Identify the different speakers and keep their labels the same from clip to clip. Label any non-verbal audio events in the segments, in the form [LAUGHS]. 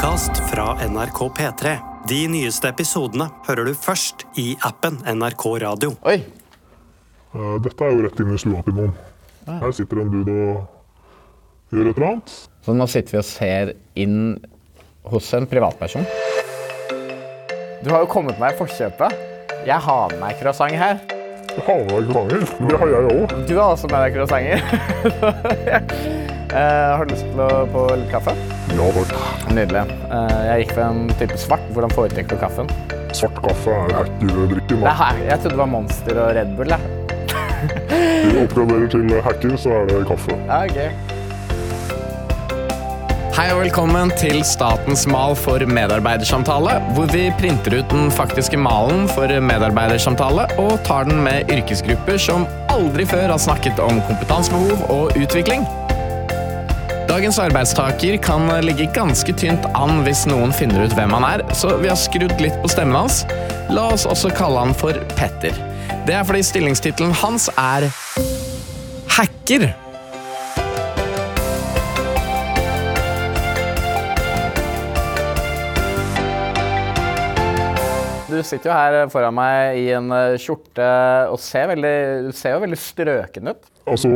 Speaker 1: podkast fra NRK P3. De nyeste episodene hører du først i appen NRK Radio.
Speaker 2: Oi!
Speaker 3: Eh, Dette er jo rett inn i stua til noen. Her sitter en dude og gjør et eller annet.
Speaker 2: Så nå sitter vi og ser inn hos en privatperson. Du har jo kommet meg i forkjøpet. Jeg har med meg croissant her.
Speaker 3: Jeg har med meg croissanter. Det har jeg òg.
Speaker 2: Du har også med deg croissanter. [LAUGHS] Eh, har du lyst til å på litt kaffe?
Speaker 3: Takk.
Speaker 2: Nydelig. Eh, jeg gikk for en type svart. Hvordan foretrekker du kaffen?
Speaker 3: Svart kaffe er hackerdrikken.
Speaker 2: Det
Speaker 3: da.
Speaker 2: her, jeg trodde det var Monster og Red Bull. Jeg.
Speaker 3: Hvis du oppgraderer til hacker, så er det kaffe.
Speaker 2: Ja, gøy. Hei og velkommen til Statens mal for medarbeidersamtale, hvor vi printer ut den faktiske malen for medarbeidersamtale og tar den med yrkesgrupper som aldri før har snakket om kompetansebehov og utvikling. Dagens arbeidstaker kan ligge ganske tynt an hvis noen finner ut hvem han er, så vi har skrudd litt på stemmen hans. La oss også kalle han for Petter. Det er fordi stillingstittelen hans er hacker. Du sitter jo her foran meg i en skjorte og ser, veldig, ser jo veldig strøken ut.
Speaker 3: Altså,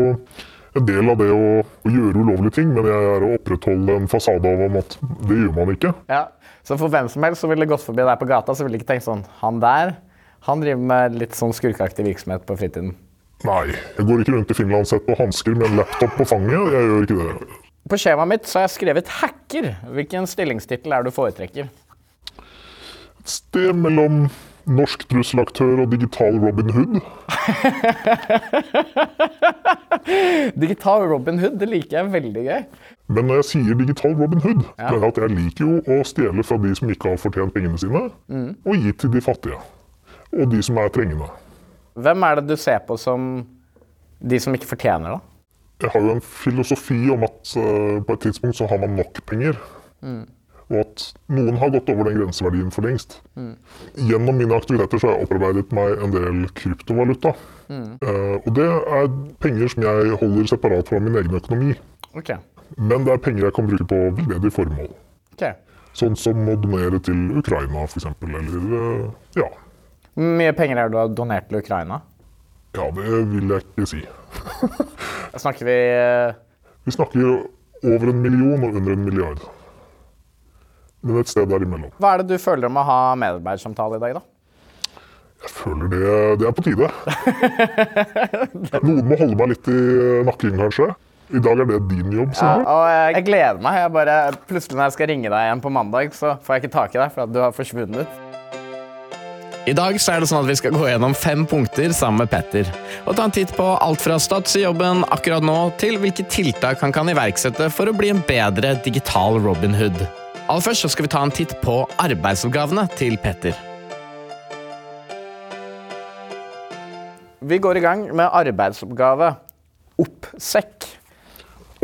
Speaker 3: en del av det å, å gjøre ulovlige ting, men jeg er å opprettholde en fasade av at det gjør man ikke.
Speaker 2: Ja. Så for hvem som helst som ville gått forbi deg på gata, så ville ikke tenkt sånn Han der, han driver med litt sånn skurkeaktig virksomhet på fritiden.
Speaker 3: Nei, jeg går ikke rundt i Finlandsett på hansker med en laptop på fanget. Jeg gjør ikke det.
Speaker 2: På skjemaet mitt så har jeg skrevet hacker. Hvilken stillingstittel er det du foretrekker?
Speaker 3: Et sted mellom norsk trusselaktør og digital Robin Hood. [LAUGHS]
Speaker 2: Digital Robin Hood, det liker jeg veldig gøy.
Speaker 3: Men når jeg sier digital Robin Hood, det er at jeg liker jo å stjele fra de som ikke har fortjent pengene sine, og gi til de fattige. Og de som er trengende.
Speaker 2: Hvem er det du ser på som de som ikke fortjener det?
Speaker 3: Jeg har jo en filosofi om at eh, på et tidspunkt så har man nok penger. Og at noen har gått over den grenseverdien for lengst. Gjennom mine aktiviteter så har jeg opparbeidet meg en del kryptovaluta. Eh, og det er penger som jeg holder separat fra min egen økonomi.
Speaker 2: Okay.
Speaker 3: Men det er penger jeg kan bruke på veldedige formål.
Speaker 2: Okay.
Speaker 3: Sånn som å donere til Ukraina, f.eks. Eller eh, ja.
Speaker 2: Hvor mye penger er det du har donert til Ukraina?
Speaker 3: Ja, det vil jeg ikke si. [LAUGHS]
Speaker 2: Snakker vi eh,
Speaker 3: Vi snakker over en million og under en milliard. Men et sted derimellom.
Speaker 2: Hva er det du føler om å ha medarbeidersamtale i dag, da?
Speaker 3: Jeg føler det, det er på tide. Noen må holde meg litt i nakken, kanskje. I dag er det din jobb.
Speaker 2: Ja, og jeg, jeg gleder meg. Jeg bare, plutselig når jeg skal ringe deg igjen på mandag, så får jeg ikke tak i deg for at du har forsvunnet. I dag så er det sånn at vi skal gå gjennom fem punkter sammen med Petter. Og ta en titt på alt fra stats i jobben akkurat nå, til hvilke tiltak han kan iverksette for å bli en bedre digital Robin Hood. Aller først så skal vi ta en titt på arbeidsoppgavene til Petter. Vi går i gang med arbeidsoppgave oppsekk.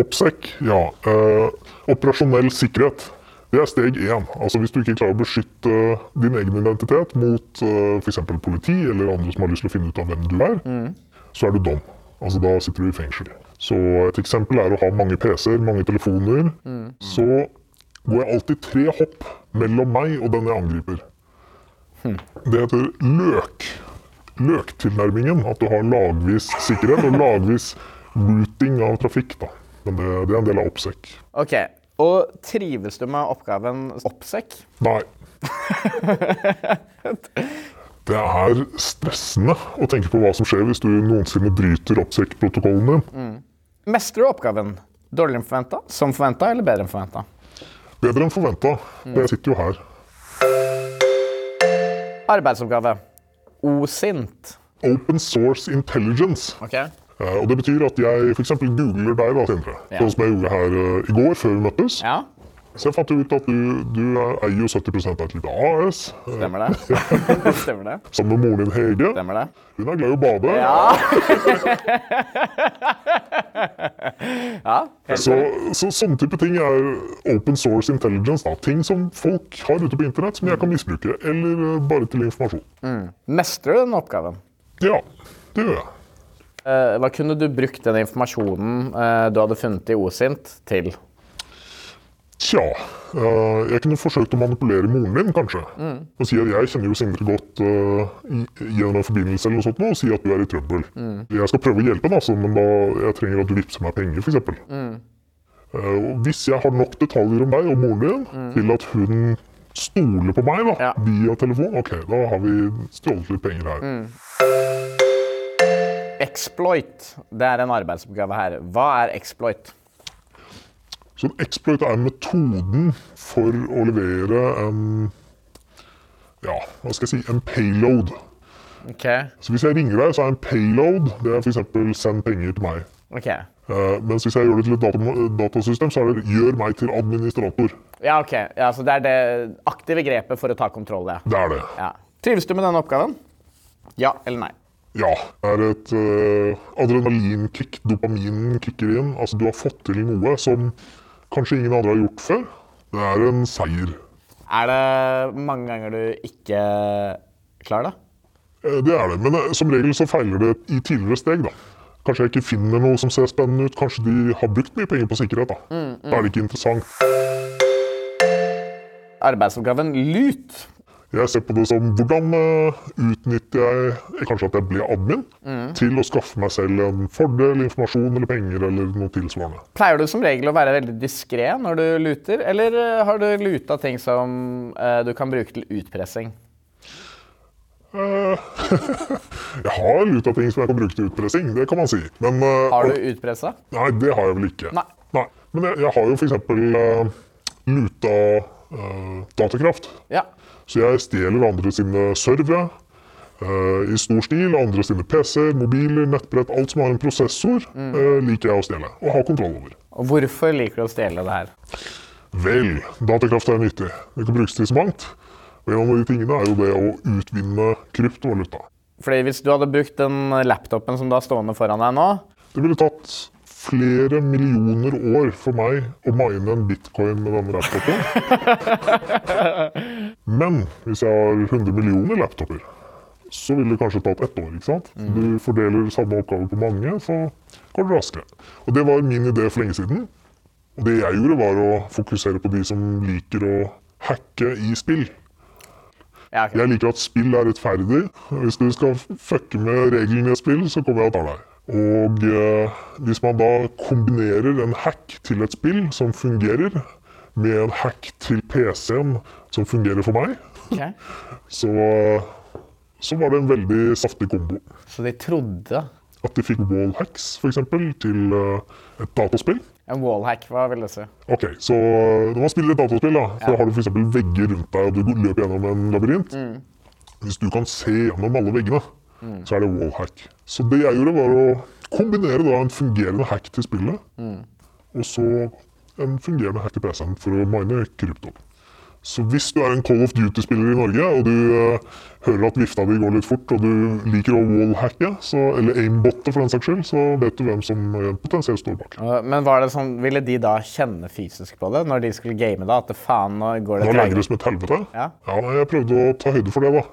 Speaker 3: Oppsekk, ja. Eh, operasjonell sikkerhet. Det er steg én. Altså Hvis du ikke klarer å beskytte din egen identitet mot uh, f.eks. politi eller andre som har lyst til å finne ut av hvem du er, så er du dom. Altså Da sitter du i fengsel. Så et eksempel er å ha mange PC-er, mange telefoner. Så går jeg alltid tre hopp mellom meg og den jeg angriper. Det heter løk. Løktilnærmingen. At du har lagvis sikkerhet og lagvis routing av trafikk. da. Men det, det er en del av oppsekk.
Speaker 2: Ok, og trives du med oppgaven oppsekk?
Speaker 3: Nei. [LAUGHS] Det er stressende å tenke på hva som skjer hvis du noensinne bryter oppsekkprotokollen din.
Speaker 2: Mestrer du oppgaven dårligere enn forventa, som forventa eller bedre enn forventa?
Speaker 3: Bedre enn forventa. Jeg sitter jo her.
Speaker 2: Arbeidsoppgave OSINT.
Speaker 3: Open Source Intelligence.
Speaker 2: Ok.
Speaker 3: Eh, Og det betyr at jeg f.eks. googler deg da, senere,
Speaker 2: Ja.
Speaker 3: Sånn som jeg gjorde her eh, i går, før vi møttes.
Speaker 2: Ja,
Speaker 3: Så jeg fant ut at du, du eier jo 70 av et lite AS.
Speaker 2: stemmer det. [LAUGHS] stemmer det.
Speaker 3: Sammen med moren din Hege.
Speaker 2: Stemmer det.
Speaker 3: Hun er glad i å bade.
Speaker 2: Ja. [LAUGHS] ja,
Speaker 3: Så, så sånne type ting er open source intelligence. Da. Ting som folk har ute på internett som jeg kan misbruke. Eller eh, bare til informasjon.
Speaker 2: Mestrer du den oppgaven?
Speaker 3: Ja, det gjør jeg.
Speaker 2: Eh, hva kunne du brukt den informasjonen eh, du hadde funnet i OSINT, til?
Speaker 3: Tja. eh, jeg kunne forsøkt å manipulere moren din, kanskje. Og si at jeg kjenner jo Sindre godt uh, gjennom en forbindelse eller noe sånt, og si at du er i trøbbel. Jeg skal prøve å hjelpe, altså, men da jeg trenger at du vippser meg penger, f.eks. Uh, hvis jeg har nok detaljer om deg og moren din til at hun stoler på meg da,
Speaker 2: Ja.
Speaker 3: via telefon, ok, da har vi stjålet litt penger her.
Speaker 2: Exploit, det er en arbeidsoppgave her. Hva er exploit?
Speaker 3: Så en exploit er metoden for å levere en ja, hva skal jeg si, en payload.
Speaker 2: Okay.
Speaker 3: Så hvis jeg ringer deg, så er en payload det er f.eks. send penger til meg.
Speaker 2: Okay.
Speaker 3: Uh, mens hvis jeg gjør det til et data datasystem, så er det gjør meg til administrator.
Speaker 2: Ja, ok. Ja, så det er det aktive grepet for å ta kontroll, ja.
Speaker 3: Det er det.
Speaker 2: ja. Trives du med denne oppgaven? Ja eller nei?
Speaker 3: Ja. Det er et uh, adrenalinkick, dopaminen kicker inn. Altså, du har fått til noe som kanskje ingen andre har gjort før. Det er en seier.
Speaker 2: Er det mange ganger du ikke klarer det?
Speaker 3: Eh, Det er det, men eh, som regel så feiler det i tidligere steg. da. Kanskje jeg ikke finner noe som ser spennende ut. Kanskje de har brukt mye penger på sikkerhet. Da Da er det ikke interessant.
Speaker 2: Arbeidsoppgaven lut.
Speaker 3: Jeg ser på det som hvordan eh, utnytter jeg kanskje at jeg blir admin til å skaffe meg selv en fordel, informasjon eller penger eller noe tilsvarende.
Speaker 2: Pleier du som regel å være veldig diskré når du luter, eller eh, har du luta ting som uh, du kan bruke til utpressing?
Speaker 3: Uh, [LAUGHS] jeg har luta ting som jeg kan bruke til utpressing, det kan man si. Men uh,
Speaker 2: Har du utpressa?
Speaker 3: Nei, det har jeg vel ikke.
Speaker 2: Nei.
Speaker 3: Men jeg, jeg har jo f.eks. Uh, luta eh, datakraft.
Speaker 2: Ja.
Speaker 3: Så jeg stjeler andre sine servere eh, i stor stil. Andre sine PC-er, mobiler, nettbrett. Alt som har en prosessor, eh, liker jeg å stjele og ha kontroll over.
Speaker 2: Og hvorfor liker du å stjele det her?
Speaker 3: Vel, datakraft er nyttig. Det kan brukes til så mangt. Og en av de tingene er jo det å utvinne kryptovaluta.
Speaker 2: Fordi hvis du hadde brukt den laptopen som du har stående foran deg nå,
Speaker 3: Det ville tatt flere millioner år for meg å mine en bitcoin med denne laptopen. [LAUGHS] Men hvis jeg har 100 millioner laptoper, så ville det kanskje tatt ett år. ikke sant? Du fordeler samme oppgave på mange, så går det raskere. Og det var min idé for lenge siden. Og det jeg gjorde, var å fokusere på de som liker å hacke i spill. Jeg liker at spill er rettferdig. Hvis du skal fucke med reglene i et spill, så kommer jeg og tar deg. Og eh, hvis man da kombinerer en hack til et spill som fungerer, med en hack til PC-en som fungerer for meg,
Speaker 2: Ok. [LAUGHS]
Speaker 3: så, så var det en veldig saftig kombo.
Speaker 2: Så de trodde
Speaker 3: At de fikk wallhacks, f.eks., til eh, et dataspill.
Speaker 2: En wallhack, hva vil det si?
Speaker 3: Ok, så eh, Når man spiller et dataspill, da, så har du f.eks. vegger rundt deg, og du løper gjennom en labyrint. Hvis du kan se gjennom alle veggene, så er det wallhack. Så det jeg gjorde, var å kombinere da en fungerende hack til spillet, og så en fungerende hack til PC-en for å mine krypto. Så hvis du er en Call of Duty-spiller i Norge, og du uh, hører at vifta di går litt fort, og du liker å wallhacke, så, eller aimbotte for den saks skyld, så vet du hvem som eh, potensielt står bak.
Speaker 2: Men var det sånn, ville de da kjenne fysisk på det når de skulle game da? At det faen, nå går det
Speaker 3: Nå legger det som et helvete.
Speaker 2: Ja.
Speaker 3: ja, jeg prøvde å ta høyde for det, da.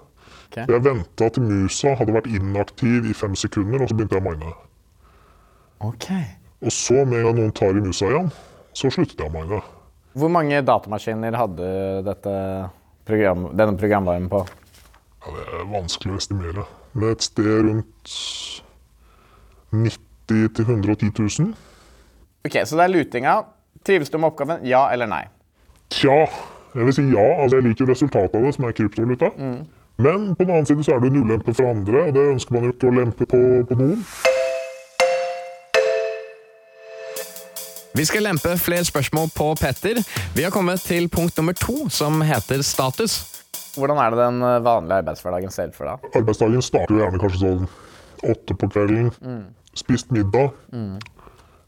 Speaker 2: Ok.
Speaker 3: Jeg venta til musa hadde vært inaktiv i fem sekunder, og så begynte jeg å mine.
Speaker 2: Ok.
Speaker 3: Og så, med en gang noen tar i musa igjen, så sluttet jeg å mine.
Speaker 2: Hvor mange datamaskiner hadde program, denne programvaren på?
Speaker 3: Ja, det er vanskelig å estimere. Men et sted rundt 90 000-110 000.
Speaker 2: Ok, Så det er lutinga. Trives du med oppgaven? Ja eller nei?
Speaker 3: Tja, jeg vil si ja. Altså, jeg liker resultatet av det, som er kryptovaluta. Men på den annen side så er det en ulempe for andre, og det ønsker man jo ikke å lempe på, på noen.
Speaker 2: Vi skal lempe flere spørsmål på Petter. Vi har kommet til punkt nummer to, som heter status. Hvordan er det den eh, vanlige arbeidshverdagen ser ut for deg?
Speaker 3: Arbeidsdagen starter jo gjerne kanskje sånn åtte på kvelden. Spist middag.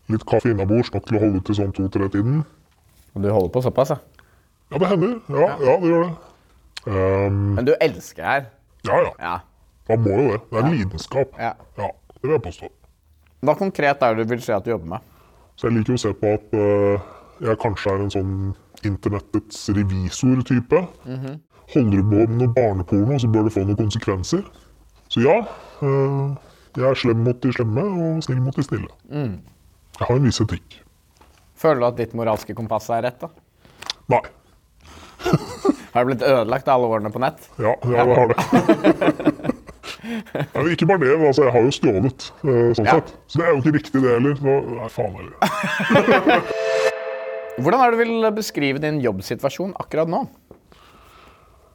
Speaker 3: Litt kaffe innabords, nok til å holde til sånn to-tre-tiden.
Speaker 2: Og du holder på såpass, ja.
Speaker 3: Ja, det hender. Ja, ja det gjør det. Ehm,
Speaker 2: Men du elsker det her.
Speaker 3: ja, ja.
Speaker 2: Ja.
Speaker 3: Man må jo det. Det er en lidenskap.
Speaker 2: Ja.
Speaker 3: Ja, det vil jeg påstå.
Speaker 2: Hva konkret er det du vil si at du jobber med?
Speaker 3: Så jeg liker å se på at uh, jeg kanskje er en sånn internettets revisor-type. Holder du på med noe barneporno, så bør det få noen konsekvenser. Så ja, uh, jeg er slem mot de slemme og snill mot de snille. Jeg har en viss etikk.
Speaker 2: Føler du at ditt moralske kompass er rett? da?
Speaker 3: Nei. [LAUGHS]
Speaker 2: Har det blitt ødelagt alle årene på nett?
Speaker 3: Ja, ja det har det. [LAUGHS] Ja, ikke bare det, men altså, jeg har jo stjålet, eh, sånn
Speaker 2: Ja.
Speaker 3: sett. Så det er jo ikke riktig, det heller. Så, nei, faen heller. [LAUGHS]
Speaker 2: Hvordan er det du vil beskrive din jobbsituasjon akkurat nå?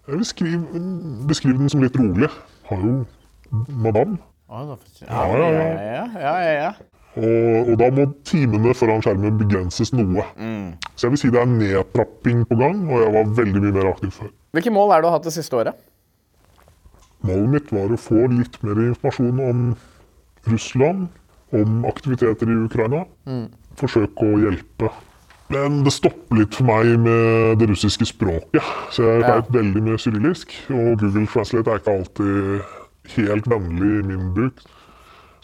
Speaker 3: Jeg vil skrive, beskrive den som litt rolig. Har jo madam.
Speaker 2: Ja,
Speaker 3: ja, ja.
Speaker 2: ja, ja, ja, ja.
Speaker 3: Og, og da må timene foran skjermen begrenses noe. Så jeg vil si det er nedtrapping på gang, og jeg var veldig mye mer aktiv før.
Speaker 2: Hvilke mål er det du har hatt det siste året?
Speaker 3: Målet mitt var å få litt mer informasjon om Russland, om aktiviteter i Ukraina. Forsøke å hjelpe. Men det stopper litt for meg med det russiske språket. Så jeg
Speaker 2: Ja.
Speaker 3: vet veldig mye kyrillisk, og Google Translate er ikke alltid helt vennlig i min bruk.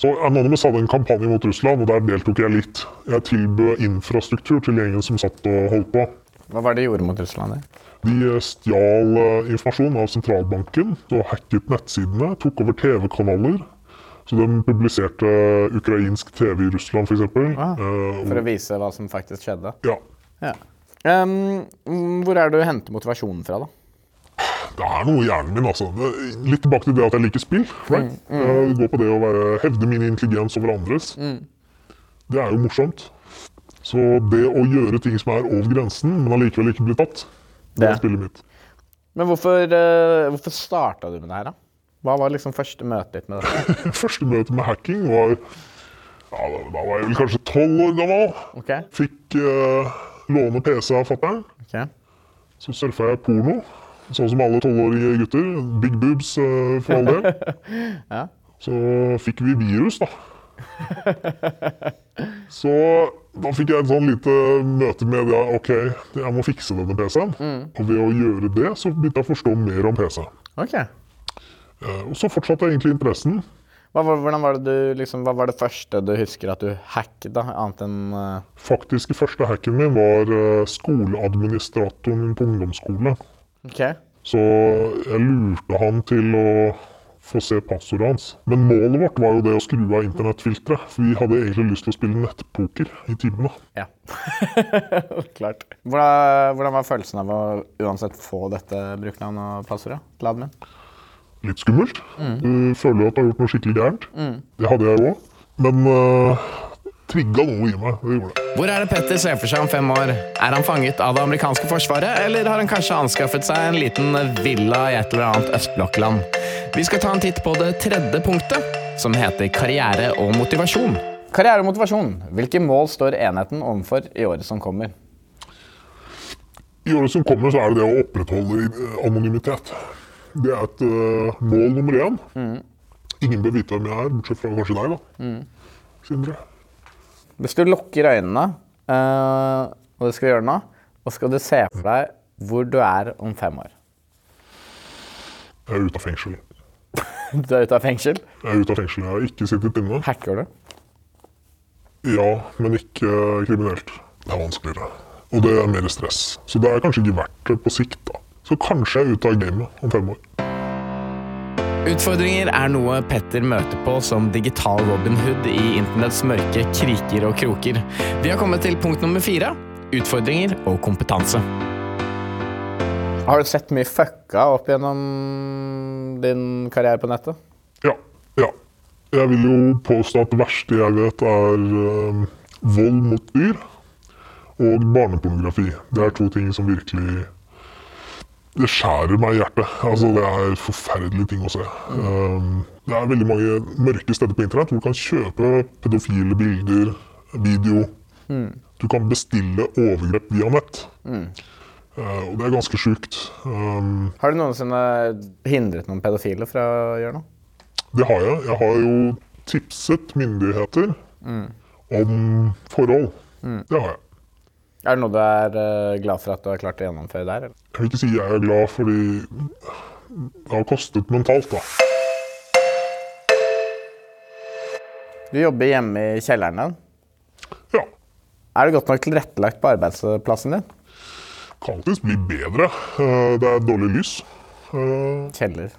Speaker 3: Så Anonymous hadde en kampanje mot Russland, og der deltok jeg litt. Jeg tilbød infrastruktur til gjengen som satt og holdt på.
Speaker 2: Hva var det de gjorde mot Russland? der?
Speaker 3: De stjal eh, informasjon av sentralbanken og hacket nettsidene. Tok over TV-kanaler. Så de publiserte ukrainsk TV i Russland, f.eks.
Speaker 2: Ah,
Speaker 3: Uh,
Speaker 2: For å vise hva som faktisk skjedde?
Speaker 3: ja.
Speaker 2: Ja. Um, hvor er det du henter motivasjonen fra, da?
Speaker 3: Det er noe i hjernen min, altså. Litt tilbake til det at jeg liker spill. Right? Mm, Det går på det å være, hevde min intelligens over andres. Det er jo morsomt. Så det å gjøre ting som er over grensen, men allikevel ikke bli tatt, det
Speaker 2: Det.
Speaker 3: er spillet mitt.
Speaker 2: Men hvorfor, uh, hvorfor starta du med det her, da? Hva var liksom første møtet ditt med det? [LAUGHS]
Speaker 3: Første møte med hacking var ja, da var jeg vel kanskje tolv år gammel.
Speaker 2: Okay.
Speaker 3: Fikk uh, låne PC av fatter'n.
Speaker 2: Okay.
Speaker 3: Så surfa jeg porno. Sånn som alle tolvårige gutter. Big boobs eh, for all del. [LAUGHS]
Speaker 2: Ja.
Speaker 3: Så fikk vi virus, da. [LAUGHS] Så da fikk jeg et sånn lite møte med det, ok, jeg må fikse denne PC-en. Og ved å gjøre det, så begynte jeg å forstå mer om PC.
Speaker 2: Ok.
Speaker 3: Eh, Og så fortsatte egentlig interessen.
Speaker 2: Hva, var- du, liksom, hva var det første du husker at du hacket, da? Annet enn uh,
Speaker 3: Faktisk første hacken min var eh, skoleadministratoren min på ungdomsskole.
Speaker 2: Ok.
Speaker 3: Så jeg lurte han til å få se passordet hans. Men målet vårt var jo det å skru av internettfilteret. For vi hadde egentlig lyst til å spille nettpoker i timene.
Speaker 2: Ja. [LAUGHS] Klart. Hvordan, hvordan var følelsen av å uansett få dette brukernavnet og passordet til admin?
Speaker 3: Litt skummelt. Du føler jo at du har gjort noe skikkelig gærent. Det hadde jeg òg. Men uh, trigga noe i meg. Det gjorde det.
Speaker 2: Hvor er det Petter ser for seg om fem år? Er han fanget av det amerikanske forsvaret, eller har han kanskje anskaffet seg en liten villa i et eller annet østblokkland? Vi skal ta en titt på det tredje punktet, som heter karriere og motivasjon. Karriere og motivasjon. Hvilke mål står enheten overfor i året som kommer?
Speaker 3: I året som kommer, så er det det å opprettholde anonymitet. Det er et uh, mål nummer én. Ingen bør vite hvem jeg er, bortsett fra kanskje deg, da. Sindre.
Speaker 2: Hvis du lukker øynene, uh, og det skal du gjøre nå, og skal du se for deg hvor du er om fem år.
Speaker 3: Jeg er ute av fengsel. [LAUGHS]
Speaker 2: Du er ute av fengsel.
Speaker 3: Jeg er ute av fengsel. Jeg har ikke sittet inne.
Speaker 2: Hacker du?
Speaker 3: Ja, men ikke kriminelt. Det er vanskeligere. Og det er mer stress. Så det er kanskje ikke verdt det på sikt, da. Så kanskje jeg er ute av gamet om fem år.
Speaker 2: Utfordringer er noe Petter møter på som digital Robin Hood i internetts mørke kriker og kroker. Vi har kommet til punkt nummer fire utfordringer og kompetanse. Har du sett mye fucka opp gjennom din karriere på nettet?
Speaker 3: Ja. Ja. Jeg vil jo påstå at det verste jeg vet, er øh, vold mot dyr og barnepornografi. Det er to ting som virkelig Det skjærer meg i hjertet. Altså, det er forferdelige ting å se. Um, det er veldig mange mørke steder på internett hvor du kan kjøpe pedofile bilder, video. Du kan bestille overgrep via nett. Eh, og det er ganske sjukt. Um,
Speaker 2: Har du noensinne hindret noen pedofile fra å gjøre noe?
Speaker 3: Det har jeg. Jeg har jo tipset myndigheter om forhold. Det har jeg.
Speaker 2: Er det noe du er eh, glad for at du har klart å gjennomføre der? Eller?
Speaker 3: Jeg vil ikke si jeg er glad fordi det har kostet mentalt, da.
Speaker 2: Du jobber hjemme i kjelleren din.
Speaker 3: Ja.
Speaker 2: Er det godt nok tilrettelagt på arbeidsplassen din?
Speaker 3: Kan alltids bli bedre. Eh, Det er dårlig lys. Eh,
Speaker 2: Kjeller.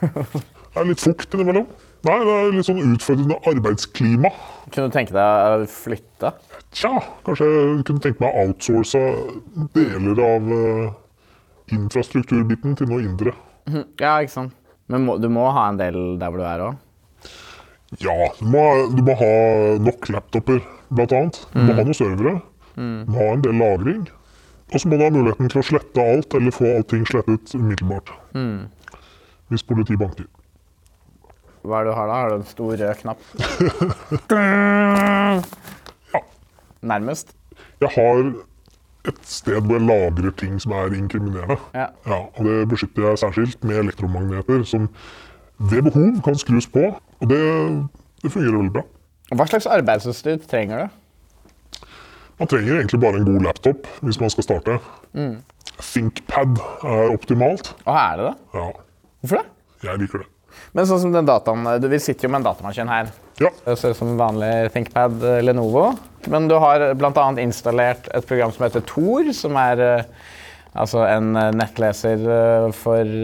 Speaker 2: [LAUGHS]
Speaker 3: Det er litt fukt innimellom. Nei, det er litt sånn utfordrende arbeidsklima.
Speaker 2: Kunne du tenke deg å flytte?
Speaker 3: Tja, kanskje jeg kunne tenke meg å outsource deler av eh, infrastrukturbiten til noe indre. [LAUGHS]
Speaker 2: Ja, ikke sant. Men må, du må ha en del der hvor du er òg?
Speaker 3: Ja, du må, du må ha nok laptoper, blant annet. Du må ha noen servere. Du må ha en del lagring. Og så må du ha muligheten til å slette alt, eller få allting slettet umiddelbart. Hvis politiet banker.
Speaker 2: Hva er det du har da? Har du en stor rød knapp? [LAUGHS]
Speaker 3: Ja.
Speaker 2: Nærmest?
Speaker 3: Jeg har et sted hvor jeg lagrer ting som er inkriminerende.
Speaker 2: Ja.
Speaker 3: Ja, og det beskytter jeg særskilt med elektromagneter, som ved behov kan skrus på. Og det, det fungerer veldig bra.
Speaker 2: Hva slags arbeidsutstyr trenger du?
Speaker 3: Man trenger egentlig bare en god laptop hvis man skal starte. ThinkPad er optimalt.
Speaker 2: Og er det det?
Speaker 3: Ja,
Speaker 2: Hvorfor det?
Speaker 3: jeg liker det.
Speaker 2: Men sånn som den dataen, du, Vi sitter jo med en datamaskin her.
Speaker 3: Ja,
Speaker 2: Det ser ut som en vanlig ThinkPad eh, Lenovo. Men du har bl.a. installert et program som heter Tor, som er eh, altså en eh, nettleser eh, for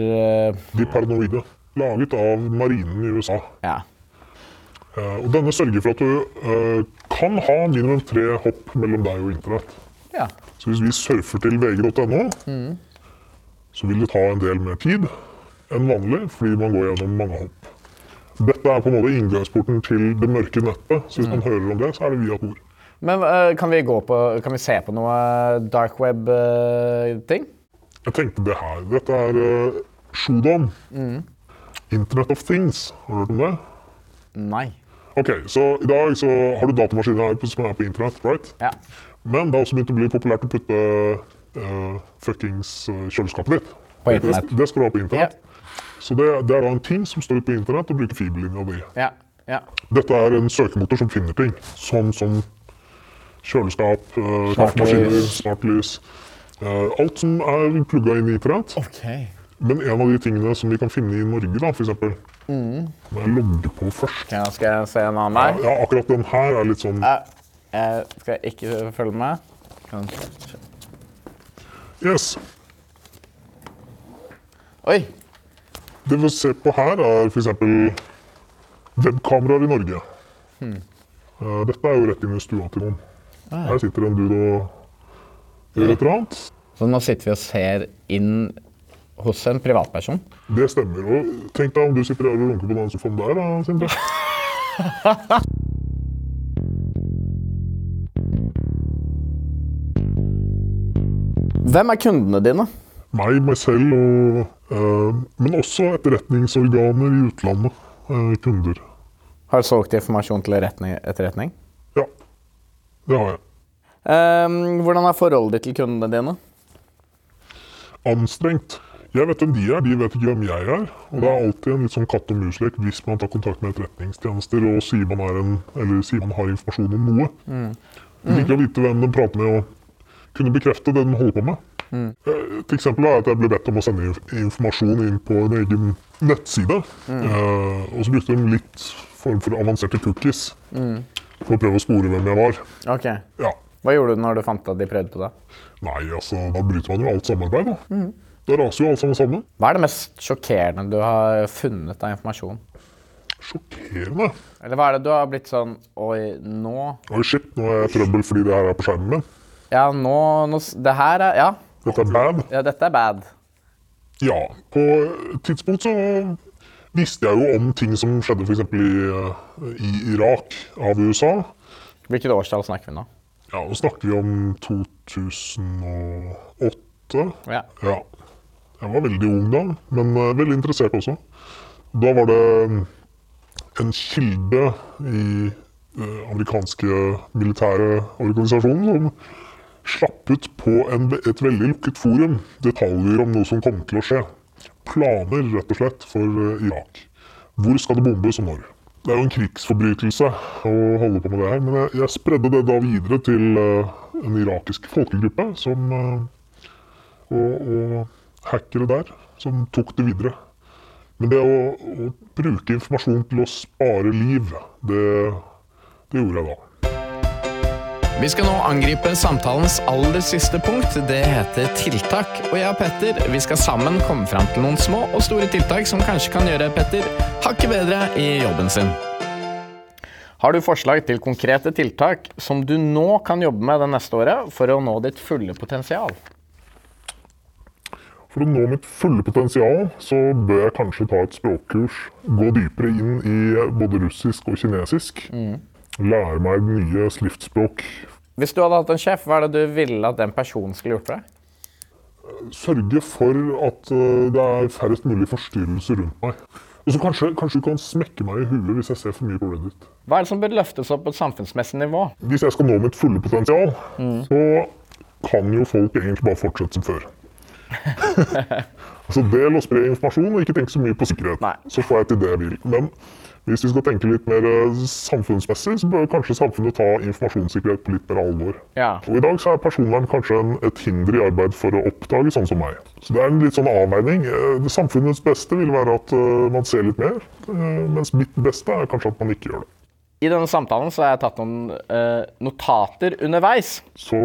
Speaker 3: De paranoide. Laget av marinen i USA.
Speaker 2: Ja.
Speaker 3: Og denne sørger for at du kan ha minimum tre hopp mellom deg og internett.
Speaker 2: ja.
Speaker 3: Så hvis vi surfer til vg.no, så vil det ta en del mer tid enn vanlig, fordi man går gjennom mange hopp. Dette er på en måte inngangsporten til det mørke nettet, så hvis man hører om det, så er det via Tor.
Speaker 2: Men eh, kan, vi gå på, kan vi se på noe dark web-ting?
Speaker 3: Jeg tenkte det her. Dette er uh, Shodom. Internet of Things. Har du hørt om det?
Speaker 2: Nei.
Speaker 3: Ok, så i dag så har du datamaskiner her som er på internett, right?
Speaker 2: Ja.
Speaker 3: Men det har også begynt å bli populært å putte uh, fuckings kjøleskapet ditt.
Speaker 2: På internett.
Speaker 3: Det, det skal du ha på internett. Så det, det er da en ting som står ut på internett og bruker fiberlinja di.
Speaker 2: Ja. ja.
Speaker 3: Dette er en søkemotor som finner ting, sånn som kjøleskap, uh, kaffemaskiner, smartlys. Uh, alt som er plugga inn i internett.
Speaker 2: OK.
Speaker 3: Men en av de tingene som vi kan finne i Norge, da, for eksempel, må jeg logge på først.
Speaker 2: Ja, skal jeg se en annen
Speaker 3: Ja,
Speaker 2: her?
Speaker 3: ja, akkurat den her er litt sånn
Speaker 2: jeg, Jeg skal ikke følge med.
Speaker 3: Yes.
Speaker 2: Oi!
Speaker 3: Det vi ser på her, er f.eks. webkameraer i Norge. Hmm. Dette er jo rett inn i stua til noen. Her sitter en dude og gjør et eller annet.
Speaker 2: Så nå sitter vi og ser inn hos en privatperson.
Speaker 3: Det stemmer. Og tenk deg om du sitter her og runker på den sofaen der, da, Sindre. [LAUGHS]
Speaker 2: Hvem er kundene dine?
Speaker 3: Meg, meg selv og eh, Men også etterretningsorganer i utlandet. eh, kunder.
Speaker 2: Har du solgt informasjon til etterretning-
Speaker 3: det har jeg.
Speaker 2: Um, hvordan er forholdet ditt til kundene dine?
Speaker 3: Anstrengt. Jeg vet hvem de er, de vet ikke hvem jeg er. Og det er alltid en litt sånn katt og mus-lek hvis man tar kontakt med etterretningstjenester og sier man, en, eller sier man har informasjon om noe. De liker å vite hvem de prater med og kunne bekrefte det de holder på med. Mm. Et eksempel er at jeg ble bedt om å sende informasjon inn på en egen nettside. Eh, og så brukte de litt form for avanserte cookies for å prøve å spore hvem jeg var.
Speaker 2: Ok.
Speaker 3: Ja.
Speaker 2: Hva gjorde du når du fant at de prøvde på det?
Speaker 3: Nei, altså, da bryter man jo alt samarbeid, da. Da raser jo alt sammen sammen.
Speaker 2: Hva er det mest sjokkerende du har funnet av informasjon?
Speaker 3: Sjokkerende.
Speaker 2: Eller hva er det du har blitt sånn Oi, nå
Speaker 3: Oi, shit, nå er jeg i trøbbel fordi det her er på skjermen min.
Speaker 2: Ja, nå, nå Det her er Ja.
Speaker 3: Dette er bad.
Speaker 2: ja dette er bad.
Speaker 3: Ja, på et tidspunkt så visste jeg jo om ting som skjedde f.eks. I, eh, i Irak av USA.
Speaker 2: Hvilket årstall snakker vi nå?
Speaker 3: Ja, nå snakker vi om 2008.
Speaker 2: Ja.
Speaker 3: Ja. Jeg var veldig ung da, men eh, veldig interessert også. Da var det en kilde i den amerikanske militære organisasjonen som slapp ut på en, et veldig lukket forum detaljer om noe som kom til å skje. Planer, rett og slett, for eh, Irak. Hvor skal det bombes og når? Det er jo en krigsforbrytelse å holde på med det her, men jeg, spredde det da videre til eh, en irakisk folkegruppe som eh, og, og hackere der som tok det videre. Men det å, å bruke informasjon til å spare liv, det, det gjorde jeg da.
Speaker 2: Vi skal nå angripe samtalens aller siste punkt. Det heter tiltak. Og jeg og Petter vi skal sammen komme fram til noen små og store tiltak som kanskje kan gjøre Petter hakket bedre i jobben sin. Har du forslag til konkrete tiltak som du nå kan jobbe med det neste året for å nå ditt fulle potensial?
Speaker 3: For å nå mitt fulle potensial, så bør jeg kanskje ta et språkkurs. Gå dypere inn i både russisk og kinesisk. Lære meg nye skriftspråk.
Speaker 2: Hvis du hadde hatt en sjef, hva er det du ville at den personen skulle gjort for deg?
Speaker 3: Sørge for at eh, det er færrest mulig forstyrrelser rundt meg. Og så kanskje, kanskje du kan smekke meg i huet hvis jeg ser for mye på Reddit.
Speaker 2: Hva er det som bør løftes opp på et samfunnsmessig nivå?
Speaker 3: Hvis jeg skal nå mitt fulle potensial, så kan jo folk egentlig bare fortsette som før. [LAUGHS] så del og spre informasjon, og ikke tenk så mye på sikkerhet.
Speaker 2: Nei.
Speaker 3: Så får jeg til det jeg vil. Men hvis vi skal tenke litt mer eh, samfunnsmessig, så bør kanskje samfunnet ta informasjonssikkerhet på litt mer alvor.
Speaker 2: Ja.
Speaker 3: Og I dag så er personvern kanskje en, et hinder i arbeid for å oppdage sånn som meg. Så det er en litt sånn avveining. Eh, det Samfunnets beste vil være at eh, man ser litt mer, mens mitt beste er kanskje at man ikke gjør det.
Speaker 2: I denne samtalen så har jeg tatt noen uh, notater underveis.
Speaker 3: Så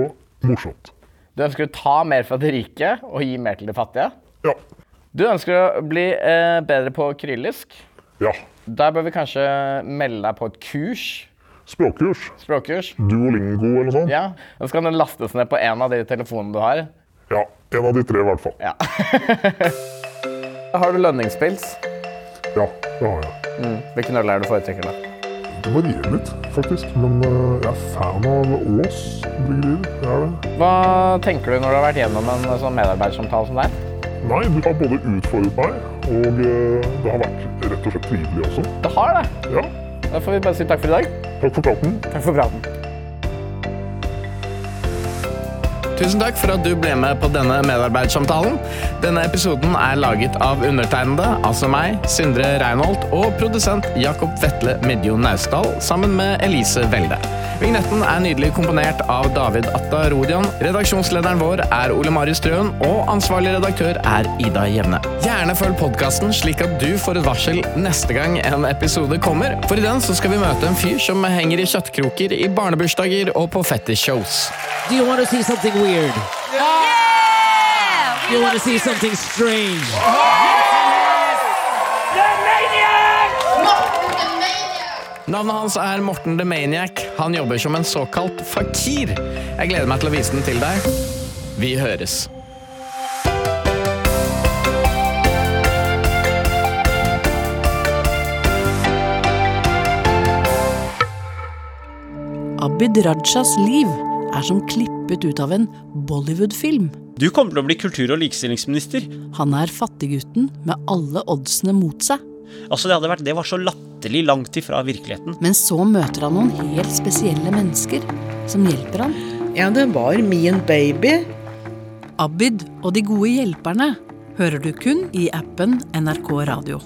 Speaker 3: morsomt.
Speaker 2: Du ønsker å ta mer fra de rike og gi mer til de fattige.
Speaker 3: Ja.
Speaker 2: Du ønsker å bli uh, bedre på kyrillisk.
Speaker 3: Ja.
Speaker 2: Der bør vi kanskje melde deg på et kurs.
Speaker 3: Språkkurs.
Speaker 2: Språkkurs.
Speaker 3: Duolingo eller noe sånt.
Speaker 2: Ja, Da skal den lastes ned på en av de telefonene du har.
Speaker 3: Ja, En av de tre, i hvert fall.
Speaker 2: Ja. [LAUGHS] har du lønningspils?
Speaker 3: Ja, det har jeg.
Speaker 2: Hvilken øl er det du foretrekker da?
Speaker 3: Det varierer litt, faktisk. Men øh, jeg er fan av Ås bryggerier. Er det.
Speaker 2: Hva tenker du når du har vært gjennom en sånn medarbeidersamtale som deg?
Speaker 3: Nei, du har både utfordret meg, og øh, det har vært rett og slett trivelig også.
Speaker 2: Det har det.
Speaker 3: Ja,
Speaker 2: Da får vi bare si takk for i dag.
Speaker 3: takk for praten.
Speaker 2: Takk for praten. Tusen takk for at du ble med på denne medarbeidersamtalen. Denne episoden er laget av undertegnede, altså meg, Sindre Reinholt, og produsent Jakob Vetle Midjo Naustdal, sammen med Elise Welde. Vignetten er nydelig komponert av David Atta Rodian. Redaksjonslederen vår er Ole Marius Strøen, og ansvarlig redaktør er Ida Jevne. Gjerne følg podkasten slik at du får et varsel neste gang en episode kommer, for i den så skal vi møte en fyr som henger i kjøttkroker i barnebursdager og på fetish-shows.
Speaker 4: Do you want to see something weird? Do you want to see something strange?
Speaker 2: Navnet hans er Morten the Maniac. Han jobber som en såkalt fakir. Jeg gleder meg til å vise den til deg. Vi høres.
Speaker 5: Abid Rajas liv er som klippet ut av en Bollywood-film.
Speaker 6: Du kommer til å bli kultur- og likestillingsminister.
Speaker 5: Han er fattiggutten med alle oddsene mot seg.
Speaker 6: Altså, det, hadde vært, det var så latterlig langt ifra virkeligheten.
Speaker 5: Men så møter han noen helt spesielle mennesker som hjelper han.
Speaker 7: Ja, det var min baby.
Speaker 5: Abid og de gode hjelperne hører du kun i appen NRK Radio.